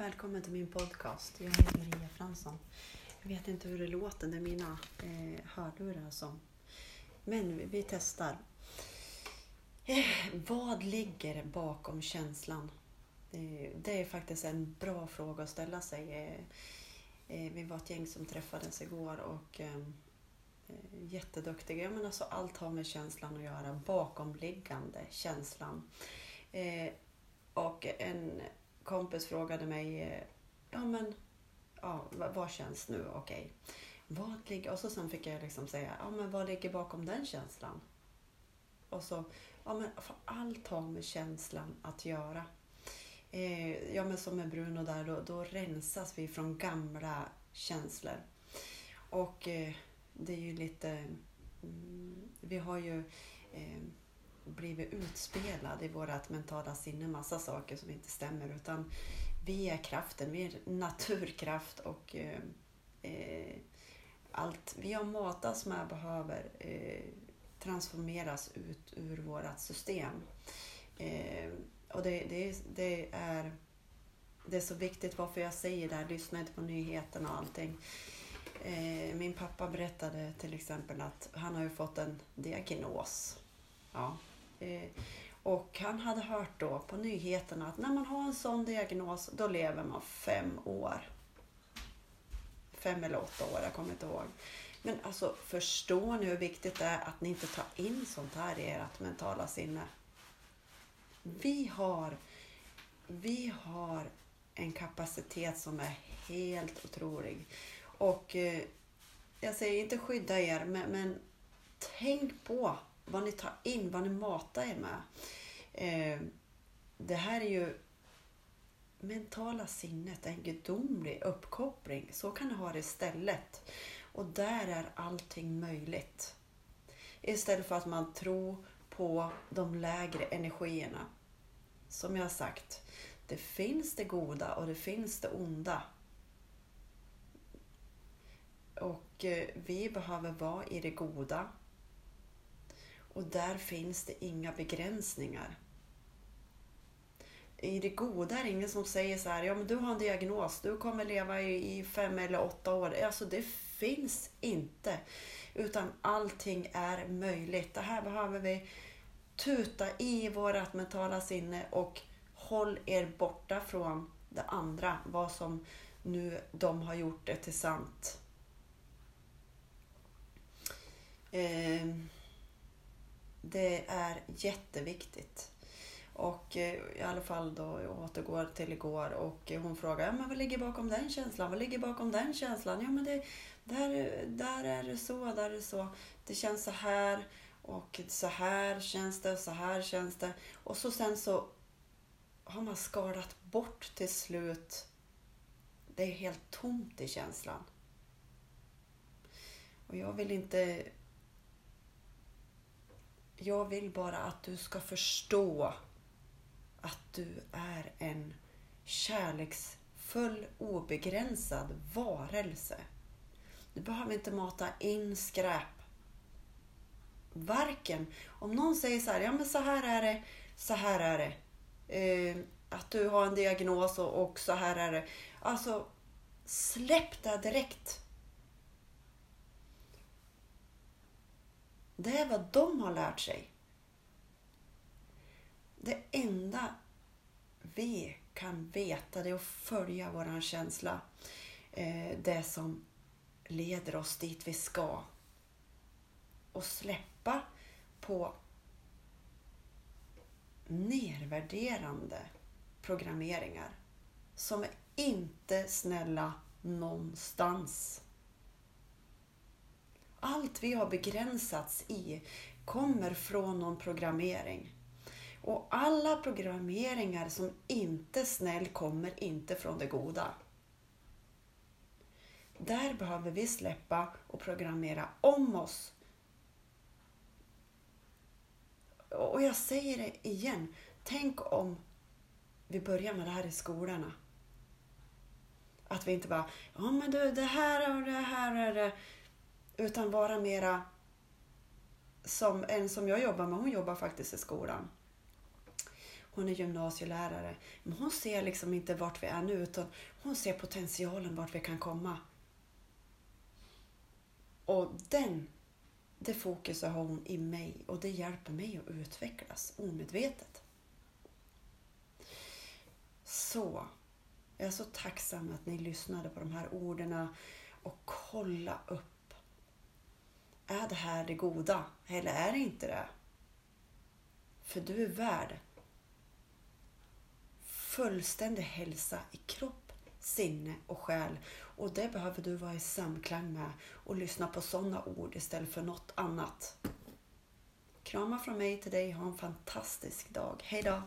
välkommen till min podcast. Jag heter Maria Fransson. Jag vet inte hur det låter, det är mina eh, hörlurar som... Men vi, vi testar. Eh, vad ligger bakom känslan? Eh, det är faktiskt en bra fråga att ställa sig. Eh, eh vi var ett gäng som träffades igår och eh, eh, jätteduktiga. Alltså allt har med känslan att göra, bakomliggande känslan. Eh, och en kompis frågade mig, eh, ja men, ja, vad känns nu okej? Okay. Vad ligger, och så sen fick jag liksom säga, ja men vad ligger bakom den känslan? Och så, ja men för allt har med känslan att göra. Eh, ja men som med Bruno där, då, då rensas vi från gamla känslor. Och eh, det är ju lite, mm, vi har ju eh, blivit utspelad i vårt mentala sinne massa saker som inte stämmer. Utan vi är kraften, vi är naturkraft och eh, eh allt vi har matats med behöver eh, transformeras ut ur vårt system. Eh, och det, det, det, är, det är så viktigt varför jag säger det här, lyssna inte på nyheterna och allting. Eh, min pappa berättade till exempel att han har ju fått en diagnos. Ja, Eh, och han hade hört då på nyheterna att när man har en sån diagnos, då lever man fem år. Fem eller åtta år, jag kommer inte ihåg. Men alltså, förstår ni hur viktigt det är att ni inte tar in sånt här i ert mentala sinne? Vi har, vi har en kapacitet som är helt otrolig. Och eh, jag säger inte skydda er, men, men tänk på vad ni tar in, vad ni matar er med. Eh, det här är ju mentala sinnet, en gudomlig uppkoppling. Så kan ni ha det istället. Och där är allting möjligt. Istället för att man tror på de lägre energierna. Som jag har sagt, det finns det goda och det finns det onda. Och eh, vi behöver vara i det goda och där finns det inga begränsningar. I det goda är det ingen som säger så här, ja men du har en diagnos, du kommer leva i fem eller åtta år. Alltså det finns inte. Utan allting är möjligt. Det här behöver vi tuta i vårt mentala sinne och håll er borta från det andra, vad som nu de har gjort det till sant. Eh, det är jätteviktigt. Och eh, i alla fall då, jag återgår till igår och hon frågar, ja, men vad ligger bakom den känslan? Vad ligger bakom den känslan? Ja men det, där, där är det så, där är det så. Det känns så här och så här känns det, så här känns det. Och så sen så har man skalat bort till slut. Det är helt tomt i känslan. Och jag vill inte jag vill bara att du ska förstå att du är en kärleksfull, obegränsad varelse. Du behöver inte mata in skräp. Varken om någon säger så här, ja men så här är det, så här är det. Eh, att du har en diagnos och, och så här är det. Alltså, släpp det direkt. Det är vad de har lärt sig. Det enda vi kan veta det är att följa våran känsla. Eh, det som leder oss dit vi ska. Och släppa på nedvärderande programmeringar som är inte snälla någonstans. Allt vi har begränsats i kommer från någon programmering. Och alla programmeringar som inte är snäll kommer inte från det goda. Där behöver vi släppa och programmera om oss. Och jag säger det igen. Tänk om vi börjar med det här i skolorna. Att vi inte bara, ja men du det här och det här och det utan vara mera som en som jag jobbar med, hon jobbar faktiskt i skolan. hon är gymnasielärare. Men hon ser liksom inte vart vi är nu utan hon ser potentialen vart vi kan komma. Och den, det fokuset har hon i mig och det hjälper mig att utvecklas omedvetet. Så, jag är så tacksam att ni lyssnade på de här orden och kolla upp. Är det här det goda eller är det inte det? För du är värd fullständig hälsa i kropp, sinne och själ. Och det behöver du vara i samklang med och lyssna på sådana ord istället för något annat. Kramar från mig till dig. Ha en fantastisk dag. Hejdå!